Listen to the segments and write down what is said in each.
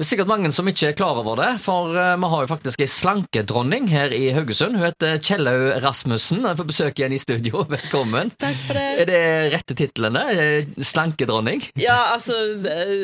Det er sikkert mange som ikke er klar over det, for eh, vi har jo faktisk ei slankedronning her i Haugesund. Hun heter Kjellaug Rasmussen. Jeg får besøk igjen i studio. Velkommen. Takk for det. Er det rette titlene? Eh, Slankedronning? Ja, altså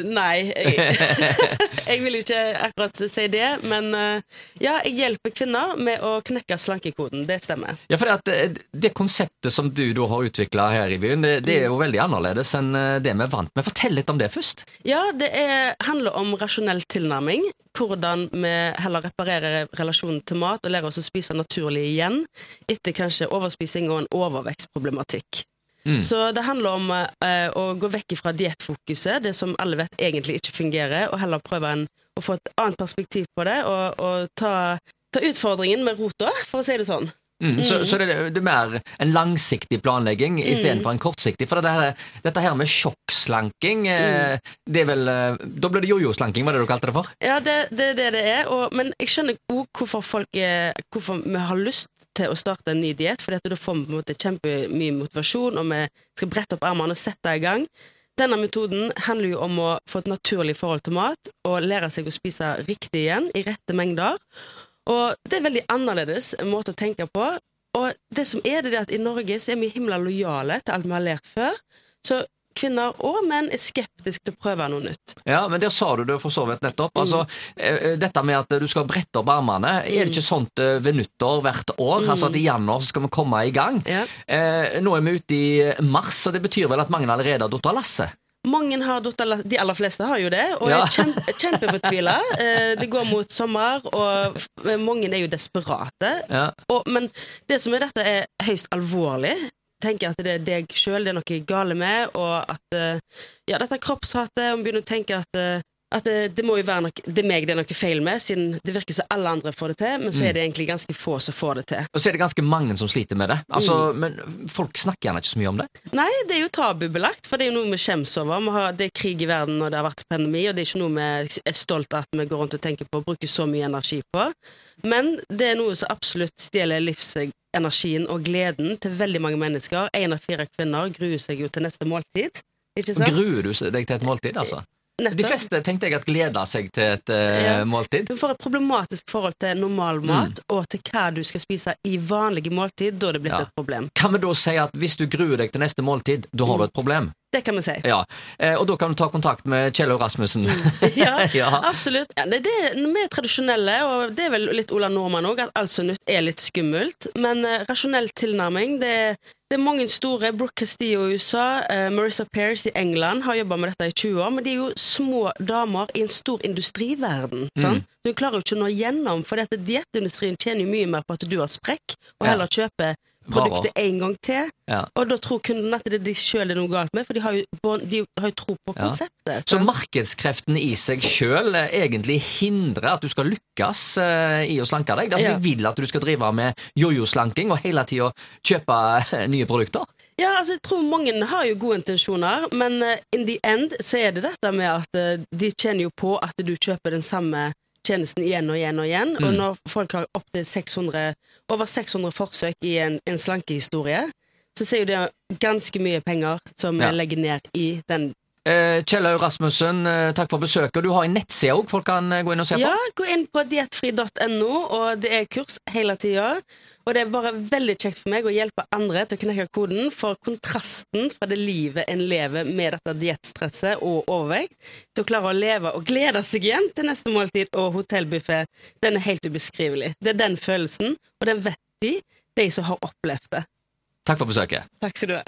Nei. Jeg, jeg vil jo ikke akkurat si det, men eh, ja, jeg hjelper kvinner med å knekke slankekoden. Det stemmer. Ja, for det, at det konseptet som du da har utvikla her i byen, det, det er jo veldig annerledes enn det vi er vant med. Fortell litt om det først. Ja, det er, handler om rasjonell tilnærming. Hvordan vi heller reparerer relasjonen til mat og lærer oss å spise naturlig igjen etter kanskje overspising og en overvekstproblematikk. Mm. Så det handler om eh, å gå vekk fra diettfokuset, det som alle vet egentlig ikke fungerer, og heller prøve en, å få et annet perspektiv på det, og, og ta, ta utfordringen med rota, for å si det sånn. Mm, Så, så det, det er mer en langsiktig planlegging istedenfor en kortsiktig. For det her, dette her med sjokkslanking, mm. det er vel eh, Da blir det jojo-slanking, var det du kalte det for? Ja, det er det, det det er. Og, men jeg skjønner òg hvorfor folk er, Hvorfor vi har lyst til å starte en ny diett. For da får vi på en måte kjempemye motivasjon, og vi skal brette opp armene og sette i gang. Denne metoden handler jo om å få et naturlig forhold til mat, og lære seg å spise riktig igjen, i rette mengder. Og det er veldig annerledes måte å tenke på. Og det som er det, er at i Norge så er vi himla lojale til alt vi har lært før. Så kvinner og menn er skeptiske til å prøve noe nytt. Ja, men der sa du det for så vidt nettopp. Altså, eh, dette med at du skal brette opp armene, er det ikke sånt eh, ved nyttår hvert år? Altså at i januar så skal vi komme i gang? Ja. Eh, nå er vi ute i mars, og det betyr vel at mange allerede har datt av lasset? Mange har datt De aller fleste har jo det, og Ja. er kjempe, kjempefortvila. Eh, det går mot sommer, og mange er jo desperate. Ja. Og, men det som er dette, er høyst alvorlig. Tenker at det er deg sjøl det er noe gale med, og at eh, Ja, dette kroppshatet, og begynner å tenke at eh, at det, det må jo være noe, det er meg det er noe feil med, siden det virker som alle andre får det til, men så er det egentlig ganske få som får det til. Og så er det ganske mange som sliter med det. Altså, Men folk snakker gjerne ikke så mye om det. Nei, det er jo tabubelagt, for det er jo noe vi skjems over. Har, det er krig i verden, og det har vært pandemi, og det er ikke noe vi er stolt av at vi går rundt og tenker på og bruker så mye energi på. Men det er noe som absolutt stjeler livsenergien og gleden til veldig mange mennesker. Én av fire kvinner gruer seg jo til neste måltid. Gruer du deg til et måltid, altså? De fleste tenkte jeg at gleder seg til et uh, måltid. Du får et problematisk forhold til normalmat og til hva du skal spise i vanlige måltid. Da er det blitt Ja. et problem. Kan vi da si at hvis du gruer deg til neste måltid, da har du et problem? Det kan vi si. Ja, eh, Og da kan du ta kontakt med Kjell Rasmussen. Ja, Ja. absolutt. Ja, det, det, vi er tradisjonelle, og det er vel litt Ola Nordmann òg, at alt som nytt er litt skummelt. Men eh, rasjonell tilnærming det, det er mange store. Brooke Castillo i USA, eh, Marissa Pears i England har jobba med dette i 20 år. Men de er jo små damer i en stor industriverden. Sant? Du klarer jo ikke å nå gjennom, for dette dietindustrien tjener jo mye mer på at du har sprekk, og heller kjøper produktet en gang til. Ja. Og da tror kunden at det er de sjøl er noe galt med, for de har jo, de har jo tro på Ja. konseptet. Så sant? markedskreftene i seg sjøl egentlig hindrer at du skal lykkes eh, i å slanke deg? Altså, Ja. De vil at du skal drive med jojo-slanking og hele tida kjøpe eh, nye produkter? Ja, altså jeg tror mange har jo gode intensjoner, men eh, in the end så er det dette med at eh, de kjenner jo på at du kjøper den samme tjenesten igjen og igjen og igjen. Og Mm. når folk har opptil 600, over 600 forsøk i en, en slankehistorie, så ser jo det ganske mye penger som Ja. vi legger ned i den. Eh, Kjellaug Rasmussen, eh, takk for besøket. Du har en nettside òg folk kan eh, gå inn og se på? Ja, gå inn på diettfri.no, og det er kurs hele tida. Og det er bare veldig kjekt for meg å hjelpe andre til å knekke koden, for kontrasten fra det livet en lever med dette diettstresset og overvekt, til å klare å leve og glede seg igjen til neste måltid og hotellbuffé, den er helt ubeskrivelig. Det er den følelsen, og den vet de, de som har opplevd det. Takk for besøket. Takk skal du ha.